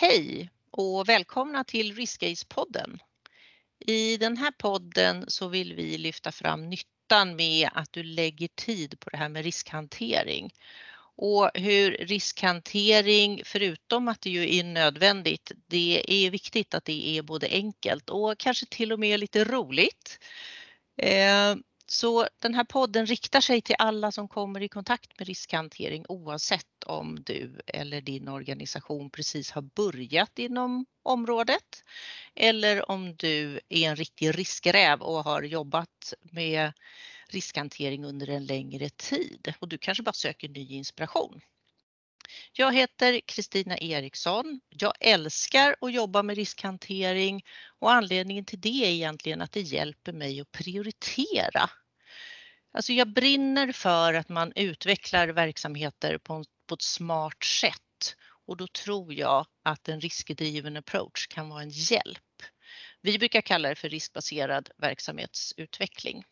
Hej och välkomna till Riskace-podden. I den här podden så vill vi lyfta fram nyttan med att du lägger tid på det här med riskhantering och hur riskhantering, förutom att det ju är nödvändigt, det är viktigt att det är både enkelt och kanske till och med lite roligt. Eh, så den här podden riktar sig till alla som kommer i kontakt med riskhantering oavsett om du eller din organisation precis har börjat inom området eller om du är en riktig riskräv och har jobbat med riskhantering under en längre tid och du kanske bara söker ny inspiration. Jag heter Kristina Eriksson. Jag älskar att jobba med riskhantering och anledningen till det är egentligen att det hjälper mig att prioritera. Alltså jag brinner för att man utvecklar verksamheter på, på ett smart sätt och då tror jag att en riskdriven approach kan vara en hjälp. Vi brukar kalla det för riskbaserad verksamhetsutveckling.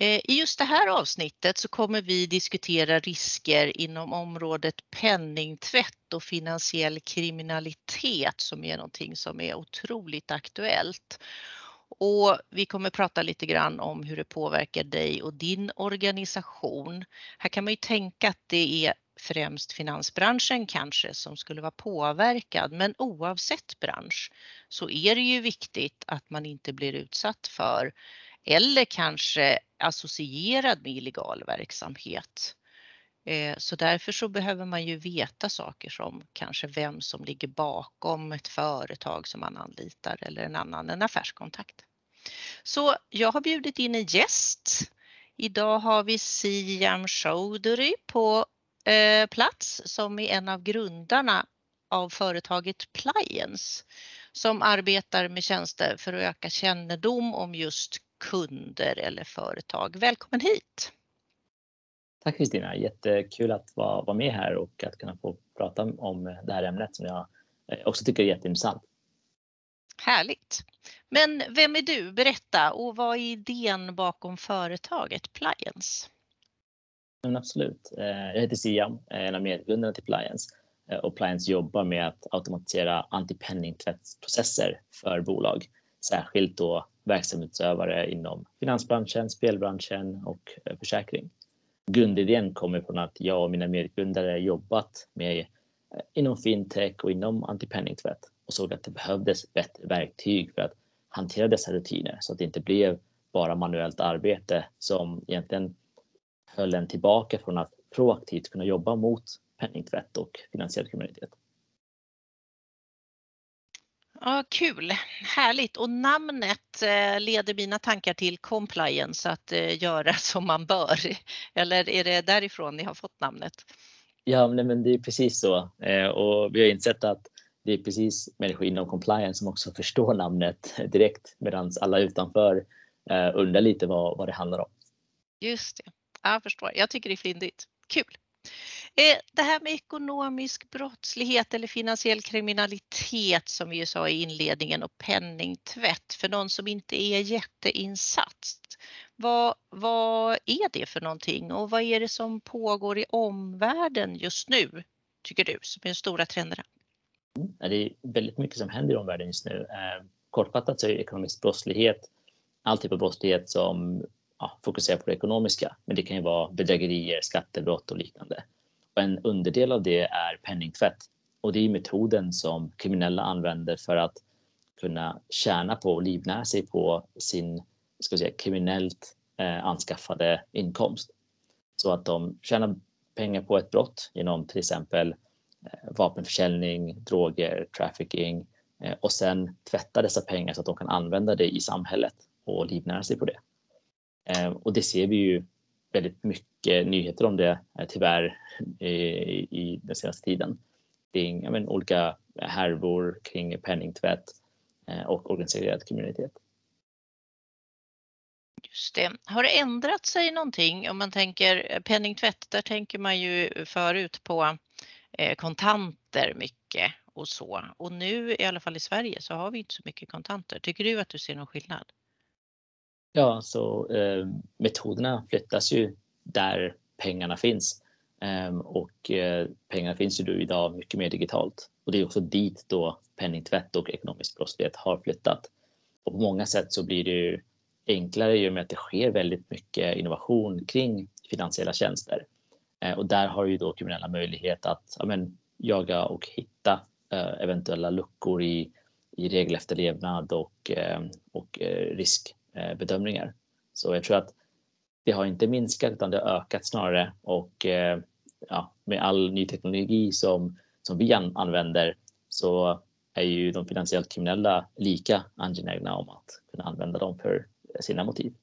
Eh, I just det här avsnittet så kommer vi diskutera risker inom området penningtvätt och finansiell kriminalitet som är någonting som är otroligt aktuellt. Och vi kommer prata lite grann om hur det påverkar dig och din organisation. Här kan man ju tänka att det är främst finansbranschen kanske som skulle vara påverkad, men oavsett bransch så är det ju viktigt att man inte blir utsatt för eller kanske associerad med illegal verksamhet. Eh, så därför så behöver man ju veta saker som kanske vem som ligger bakom ett företag som man anlitar eller en annan en affärskontakt. Så jag har bjudit in en gäst. Idag har vi Siam Chowdhury på eh, plats som är en av grundarna av företaget Pliance som arbetar med tjänster för att öka kännedom om just kunder eller företag. Välkommen hit! Tack Kristina, jättekul att vara, vara med här och att kunna få prata om det här ämnet som jag eh, också tycker är jätteintressant. Härligt! Men vem är du? Berätta och vad är idén bakom företaget Pliance? Men absolut. Eh, jag heter Siam, en av medgrundarna till Pliance eh, och Pliance jobbar med att automatisera antipenningtvättsprocesser för bolag, särskilt då verksamhetsutövare inom finansbranschen, spelbranschen och eh, försäkring. Grundidén kommer från att jag och mina medgrundare jobbat med eh, inom fintech och inom antipenningtvätt och såg att det behövdes bättre verktyg för att hantera dessa rutiner så att det inte blev bara manuellt arbete som egentligen höll en tillbaka från att proaktivt kunna jobba mot penningtvätt och finansiell kriminalitet. Ja, kul, härligt och namnet eh, leder mina tankar till compliance, att eh, göra som man bör. Eller är det därifrån ni har fått namnet? Ja, men det är precis så eh, och vi har insett att det är precis människor inom compliance som också förstår namnet direkt medan alla utanför undrar lite vad, vad det handlar om. Just det, jag förstår. Jag tycker det är flindigt. Kul! Eh, det här med ekonomisk brottslighet eller finansiell kriminalitet som vi ju sa i inledningen och penningtvätt för någon som inte är jätteinsatt. Vad, vad är det för någonting och vad är det som pågår i omvärlden just nu tycker du som är de stora trenderna? Det är väldigt mycket som händer i omvärlden just nu. Eh, kortfattat så är ekonomisk brottslighet all typ av brottslighet som ja, fokuserar på det ekonomiska, men det kan ju vara bedrägerier, skattebrott och liknande. En underdel av det är penningtvätt och det är metoden som kriminella använder för att kunna tjäna på och livnära sig på sin ska säga, kriminellt eh, anskaffade inkomst. Så att de tjänar pengar på ett brott genom till exempel eh, vapenförsäljning, droger, trafficking eh, och sen tvätta dessa pengar så att de kan använda det i samhället och livnära sig på det. Eh, och det ser vi ju väldigt mycket nyheter om det eh, tyvärr i, den senaste tiden. Kring men, olika härvor kring penningtvätt eh, och organiserad kriminalitet. Just det. Har det ändrat sig någonting om man tänker eh, penningtvätt? Där tänker man ju förut på kontanter mycket och så. Och nu i alla fall i Sverige så har vi inte så mycket kontanter. Tycker du att du ser någon skillnad? Ja, så eh, metoderna flyttas ju där pengarna finns. eh, och eh, pengarna finns ju idag mycket mer digitalt. Och det är också dit då penningtvätt och ekonomisk brottslighet har flyttat. Och på många sätt så blir det ju enklare i och med att det sker väldigt mycket innovation kring finansiella tjänster. Eh, och där har ju då kriminella möjlighet att ja, men, jaga och hitta eh, eventuella luckor i, i regelefterlevnad och, eh, och eh, Eh, bedömningar. Så jag tror att det har inte minskat utan det har ökat snarare och eh, ja, med all ny teknologi som, som vi använder så är ju de finansiellt kriminella lika angelägna om att kunna använda dem för sina motiv.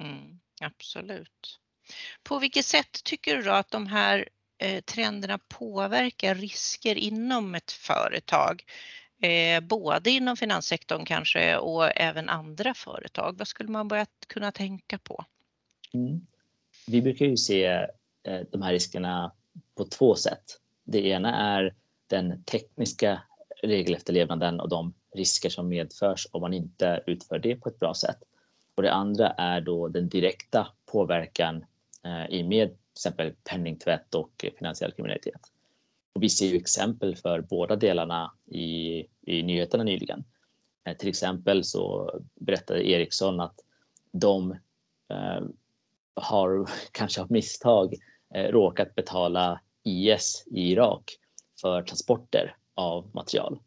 Mm, absolut. På vilket sätt tycker du då att de här eh, trenderna påverkar risker inom ett företag? Eh, både inom finanssektorn kanske och även andra företag. Vad skulle man börja kunna tänka på? Mm. Vi brukar ju se eh, de här riskerna på två sätt. Det ena är den tekniska regelefterlevnaden och de risker som medförs om man inte utför det på ett bra sätt. Och det andra är då den direkta påverkan eh, i med till exempel penningtvätt och finansiell kriminalitet. Och vi ser ju exempel för båda delarna i, i nyheterna nyligen. Eh, till exempel så berättade Ericsson att de eh, har kanske av misstag eh, råkat betala IS i Irak för transporter av material.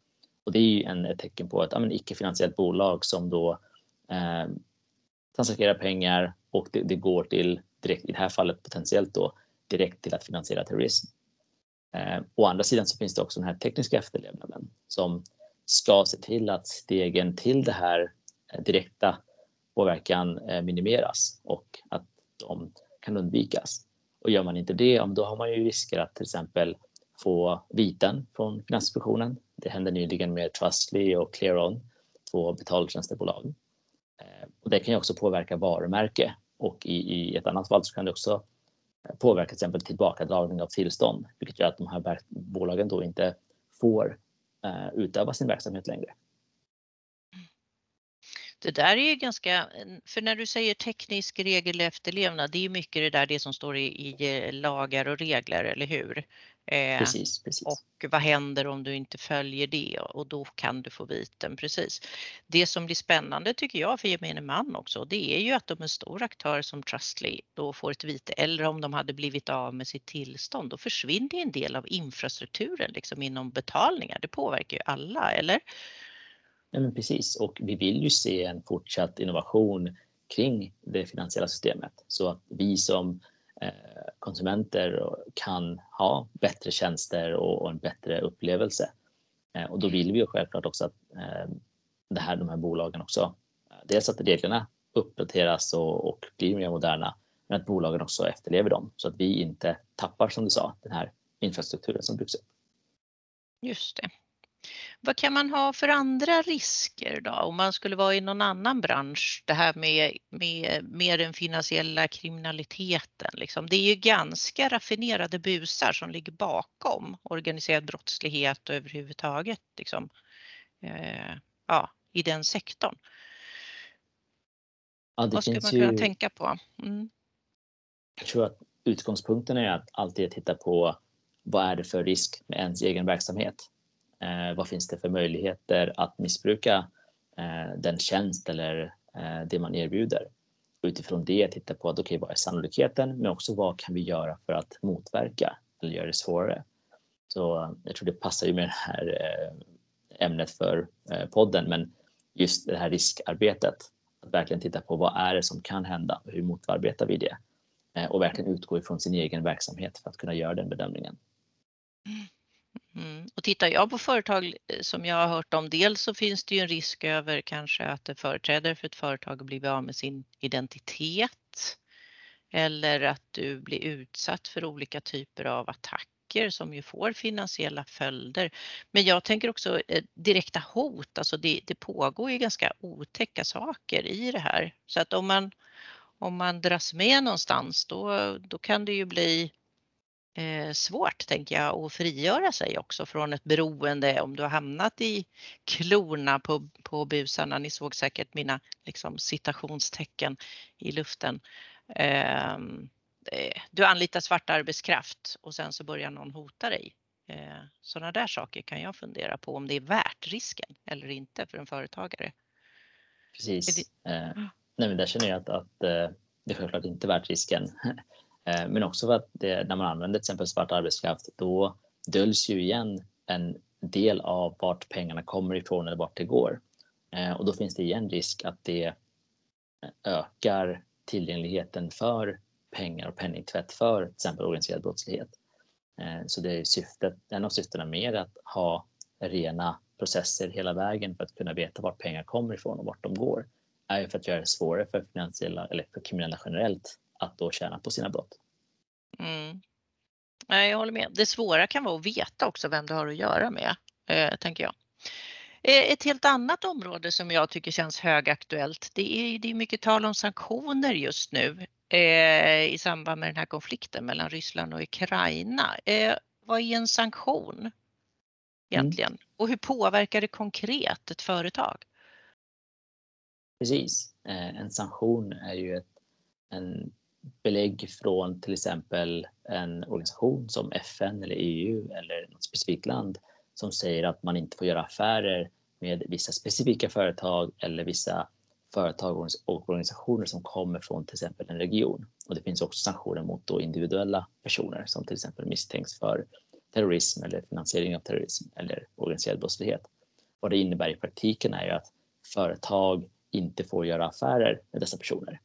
Och det är ju en, ett tecken på ett ja, icke-finansiellt bolag som då eh, transakterar pengar och det, det, går till, direkt, i det här fallet potentiellt då, direkt till att finansiera terrorism. Eh, å andra sidan så finns det också den här tekniska efterlevnaden som ska se till att stegen till det här eh, direkta påverkan eh, minimeras och att de kan undvikas. Och gör man inte det, då har man ju risker att till exempel få viten från Finansinspektionen. Det hände nyligen med Trustly och Clearon, två betaltjänstebolag. Eh, och det kan ju också påverka varumärke och i, i ett annat fall så kan det också påverka till exempel tillbakadragning av tillstånd, vilket gör att de här bolagen då inte får eh, utöva sin verksamhet längre. Det där är ju ganska, för när du säger teknisk regelefterlevnad, det är mycket det där det som står i, i lagar och regler, eller hur? Eh, precis, precis. Och vad händer om du inte följer det och då kan du få viten, precis. Det som blir spännande tycker jag för gemene man också, det är ju att om en stor aktör som Trustly då får ett vite eller om de hade blivit av med sitt tillstånd, då försvinner en del av infrastrukturen liksom inom betalningar. Det påverkar ju alla, eller? Ja, men precis, och vi vill ju se en fortsatt innovation kring det finansiella systemet så att vi som konsumenter kan ha bättre tjänster och en bättre upplevelse. Eh, och då vill vi ju självklart också att eh, det här, de här bolagen också, dels att reglerna uppdateras och, och blir mer moderna, men att bolagen också efterlever dem så att vi inte tappar, som du sa, den här infrastrukturen som byggs upp. Just det. Vad kan man ha för andra risker då om man skulle vara i någon annan bransch? Det här med, med, med den finansiella kriminaliteten. Liksom. Det är ju ganska raffinerade busar som ligger bakom organiserad brottslighet och överhuvudtaget liksom, eh, ja, i den sektorn. Ja, Vad ska man kunna ju... tänka på? Mm. Jag tror att utgångspunkten är att alltid titta på vad är det för risk med ens egen verksamhet? Eh, vad finns det för möjligheter att missbruka eh, den tjänst eller eh, det man erbjuder? Utifrån det titta på att, okay, vad är sannolikheten, men också vad kan vi göra för att motverka eller göra det svårare? Så eh, jag tror det passar ju med det här eh, ämnet för eh, podden, men just det här riskarbetet. Att verkligen titta på vad är det som kan hända och hur motarbetar vi det? Och verkligen utgå ifrån sin egen verksamhet för att kunna göra den bedömningen. Mm. Mm. Och tittar jag på företag eh, som jag har hört om, dels så finns det ju en risk över kanske att en företrädare för ett företag blir av med sin identitet eller att du blir utsatt för olika typer av attacker som ju får finansiella följder. Men jag tänker också eh, direkta hot, alltså det, det pågår ju ganska otäcka saker i det här. Så att om man, om man dras med någonstans då, då kan det ju bli eh, svårt, tänker jag, att frigöra sig också från ett beroende om du har hamnat i klorna på, på busarna. Ni såg säkert mina liksom, citationstecken i luften. Eh, eh, du anlitar svart arbetskraft och sen så börjar någon hota dig. Eh, Sådana där saker kan jag fundera på om det är värt risken eller inte för en företagare. Precis. Det... Eh, nej, men där känner jag att, att eh, det är självklart inte värt risken. Eh, men också för att det, när man använder till exempel svart arbetskraft då döljs ju igen en del av vart pengarna kommer ifrån eller vart det går. Eh, och då finns det igen risk att det eh, ökar tillgängligheten för pengar och penningtvätt för till exempel organiserad brottslighet. Så det är syftet, en av syftena med att ha rena processer hela vägen för att kunna veta vart pengar kommer ifrån och vart de går är ju för att göra det svårare för finansiella eller för kriminella generellt att då tjäna på sina brott. Mm. Jag håller med. Det svåra kan vara att veta också vem du har att göra med, eh, tänker jag. Eh, ett helt annat område som jag tycker känns högaktuellt, det är, det är mycket tal om sanktioner just nu eh, i samband med den här konflikten mellan Ryssland och Ukraina. Eh, vad är en sanktion egentligen mm. och hur påverkar det konkret ett företag? Precis. Eh, en sanktion är ju ett, en belägg från till exempel en organisation som FN eller EU eller något specifikt land som säger att man inte får göra affärer med vissa specifika företag eller vissa företag och organisationer som kommer från till exempel en region. Och det finns också sanktioner mot då individuella personer som till exempel misstänks för terrorism eller finansiering av terrorism eller organiserad brottslighet. Vad det innebär i praktiken är ju att företag inte får göra affärer med dessa personer.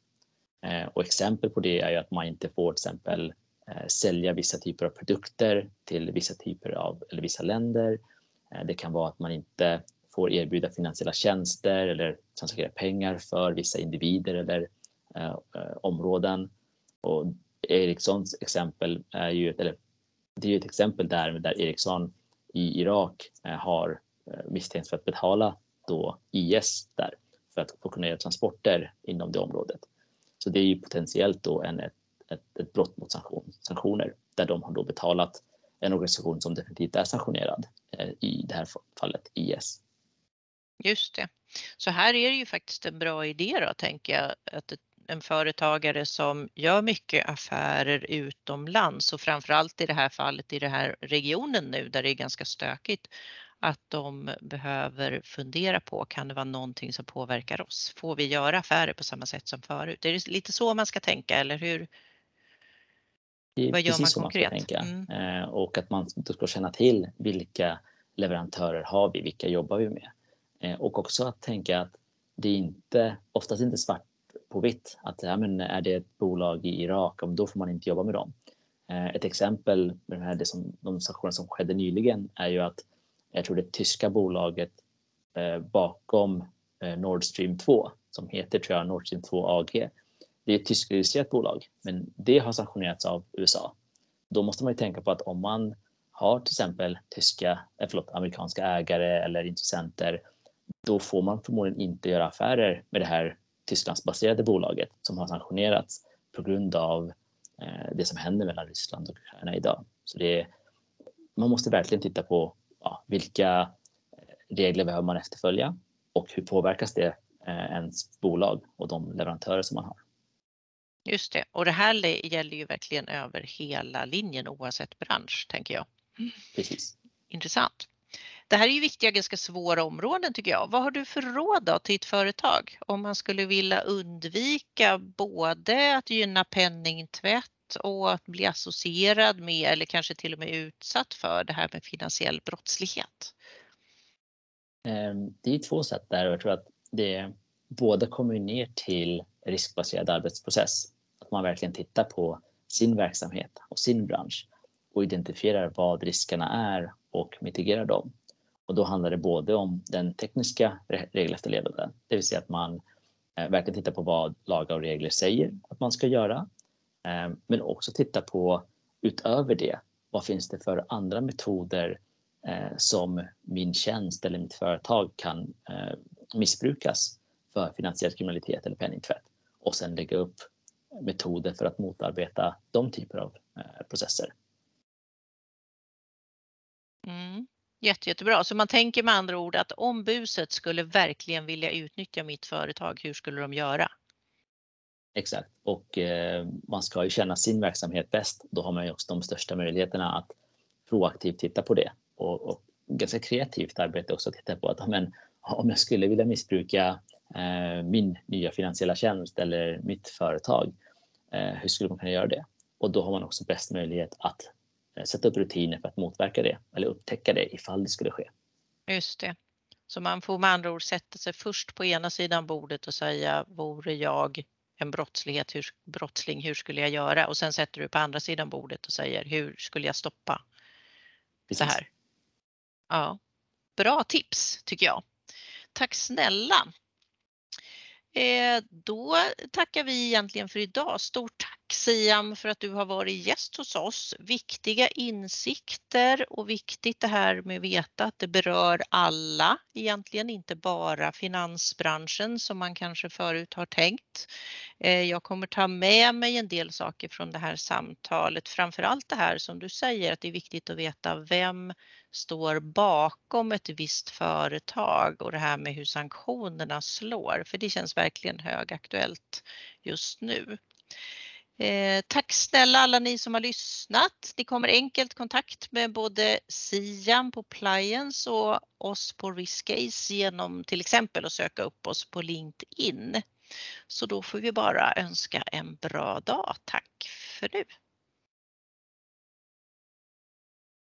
Eh, och exempel på det är ju att man inte får till exempel eh, sälja vissa typer av produkter till vissa typer av eller vissa länder. Eh, det kan vara att man inte får erbjuda finansiella tjänster eller transferera pengar för vissa individer eller eh, områden. Och Ericssons exempel är ju, eller det är ju ett exempel där, där Ericsson i Irak har misstänkts för att betala då IS där för att få kunna göra transporter inom det området. Så det är ju potentiellt då en, ett, ett, ett brott mot sanktion, sanktioner där de har då betalat en organisation som definitivt är sanktionerad eh, i det här fallet IS. Just det. Så här är det ju faktiskt en bra idé då tänker jag att en företagare som gör mycket affärer utomlands och framförallt i det här fallet i den här regionen nu där det är ganska stökigt att de behöver fundera på, kan det vara någonting som påverkar oss? Får vi göra affärer på samma sätt som förut? Är det lite så man ska tänka eller hur? Vad gör man konkret? Man tänka. Mm. Eh, och att man ska känna till vilka leverantörer har vi, vilka jobbar vi med? Eh, och också att tänka att det är inte, oftast inte svart på vitt, att ja, men är det ett bolag i Irak, då får man inte jobba med dem. Eh, ett exempel med det här, det som, de sanktioner som skedde nyligen är ju att jag tror det tyska bolaget eh, bakom eh, Nord Stream 2 som heter tror jag Nord Stream 2 AG. Det är ett tyskregistrerat bolag, men det har sanktionerats av USA. Då måste man ju tänka på att om man har till exempel tyska, eh, förlåt, amerikanska ägare eller intressenter, då får man förmodligen inte göra affärer med det här Tysklandsbaserade bolaget som har sanktionerats på grund av eh, det som händer mellan Ryssland och Ukraina idag. Så det är, man måste verkligen titta på ja, vilka regler behöver man efterfölja och hur påverkas det eh, ens bolag och de leverantörer som man har. Just det, och det här gäller ju verkligen över hela linjen oavsett bransch tänker jag. Precis. Intressant. Det här är ju viktiga, ganska svåra områden tycker jag. Vad har du för råd då till ett företag om man skulle vilja undvika både att gynna penningtvätt och att bli associerad med eller kanske till och med utsatt för det här med finansiell brottslighet? Ehm, det är två sätt där och jag tror att det båda kommer ner till riskbaserad arbetsprocess. Att man verkligen tittar på sin verksamhet och sin bransch och identifierar vad riskerna är och mitigerar dem. Och då handlar det både om den tekniska regelefterlevnaden, det vill säga att man eh, verkligen tittar på vad lagar och regler säger att man ska göra Ehm, men också titta på utöver det, vad finns det för andra metoder eh, som min tjänst eller mitt företag kan eh, missbrukas för finansiell kriminalitet eller penningtvätt och sen lägga upp metoder för att motarbeta de typer av eh, processer. Mm. Jätte, jättebra. Så man tänker med andra ord att om buset skulle verkligen vilja utnyttja mitt företag, hur skulle de göra? Exakt, och eh, man ska ju känna sin verksamhet bäst. Då har man ju också de största möjligheterna att proaktivt titta på det och, och ganska kreativt arbete också att titta på att men, om jag skulle vilja missbruka eh, min nya finansiella tjänst eller mitt företag, eh, hur skulle man kunna göra det? Och då har man också bäst möjlighet att eh, sätta upp rutiner för att motverka det eller upptäcka det ifall det skulle ske. Just det. Så man får med andra ord sätta sig först på ena sidan bordet och säga vore jag en brottslighet, hur, brottsling, hur skulle jag göra? Och sen sätter du på andra sidan bordet och säger hur skulle jag stoppa Precis. det här? Ja, bra tips tycker jag. Tack snälla! Eh, då tackar vi egentligen för idag. Stort tack Siam för att du har varit gäst hos oss. Viktiga insikter och viktigt det här med att veta att det berör alla, egentligen inte bara finansbranschen som man kanske förut har tänkt. Eh, jag kommer ta med mig en del saker från det här samtalet, framförallt det här som du säger att det är viktigt att veta vem står bakom ett visst företag och det här med hur sanktionerna slår, för det känns verkligen högaktuellt just nu. Eh, tack snälla alla ni som har lyssnat. Ni kommer enkelt kontakt med både Siam på Pliance och oss på Riskase genom till exempel att söka upp oss på LinkedIn. Så då får vi bara önska en bra dag. Tack för nu.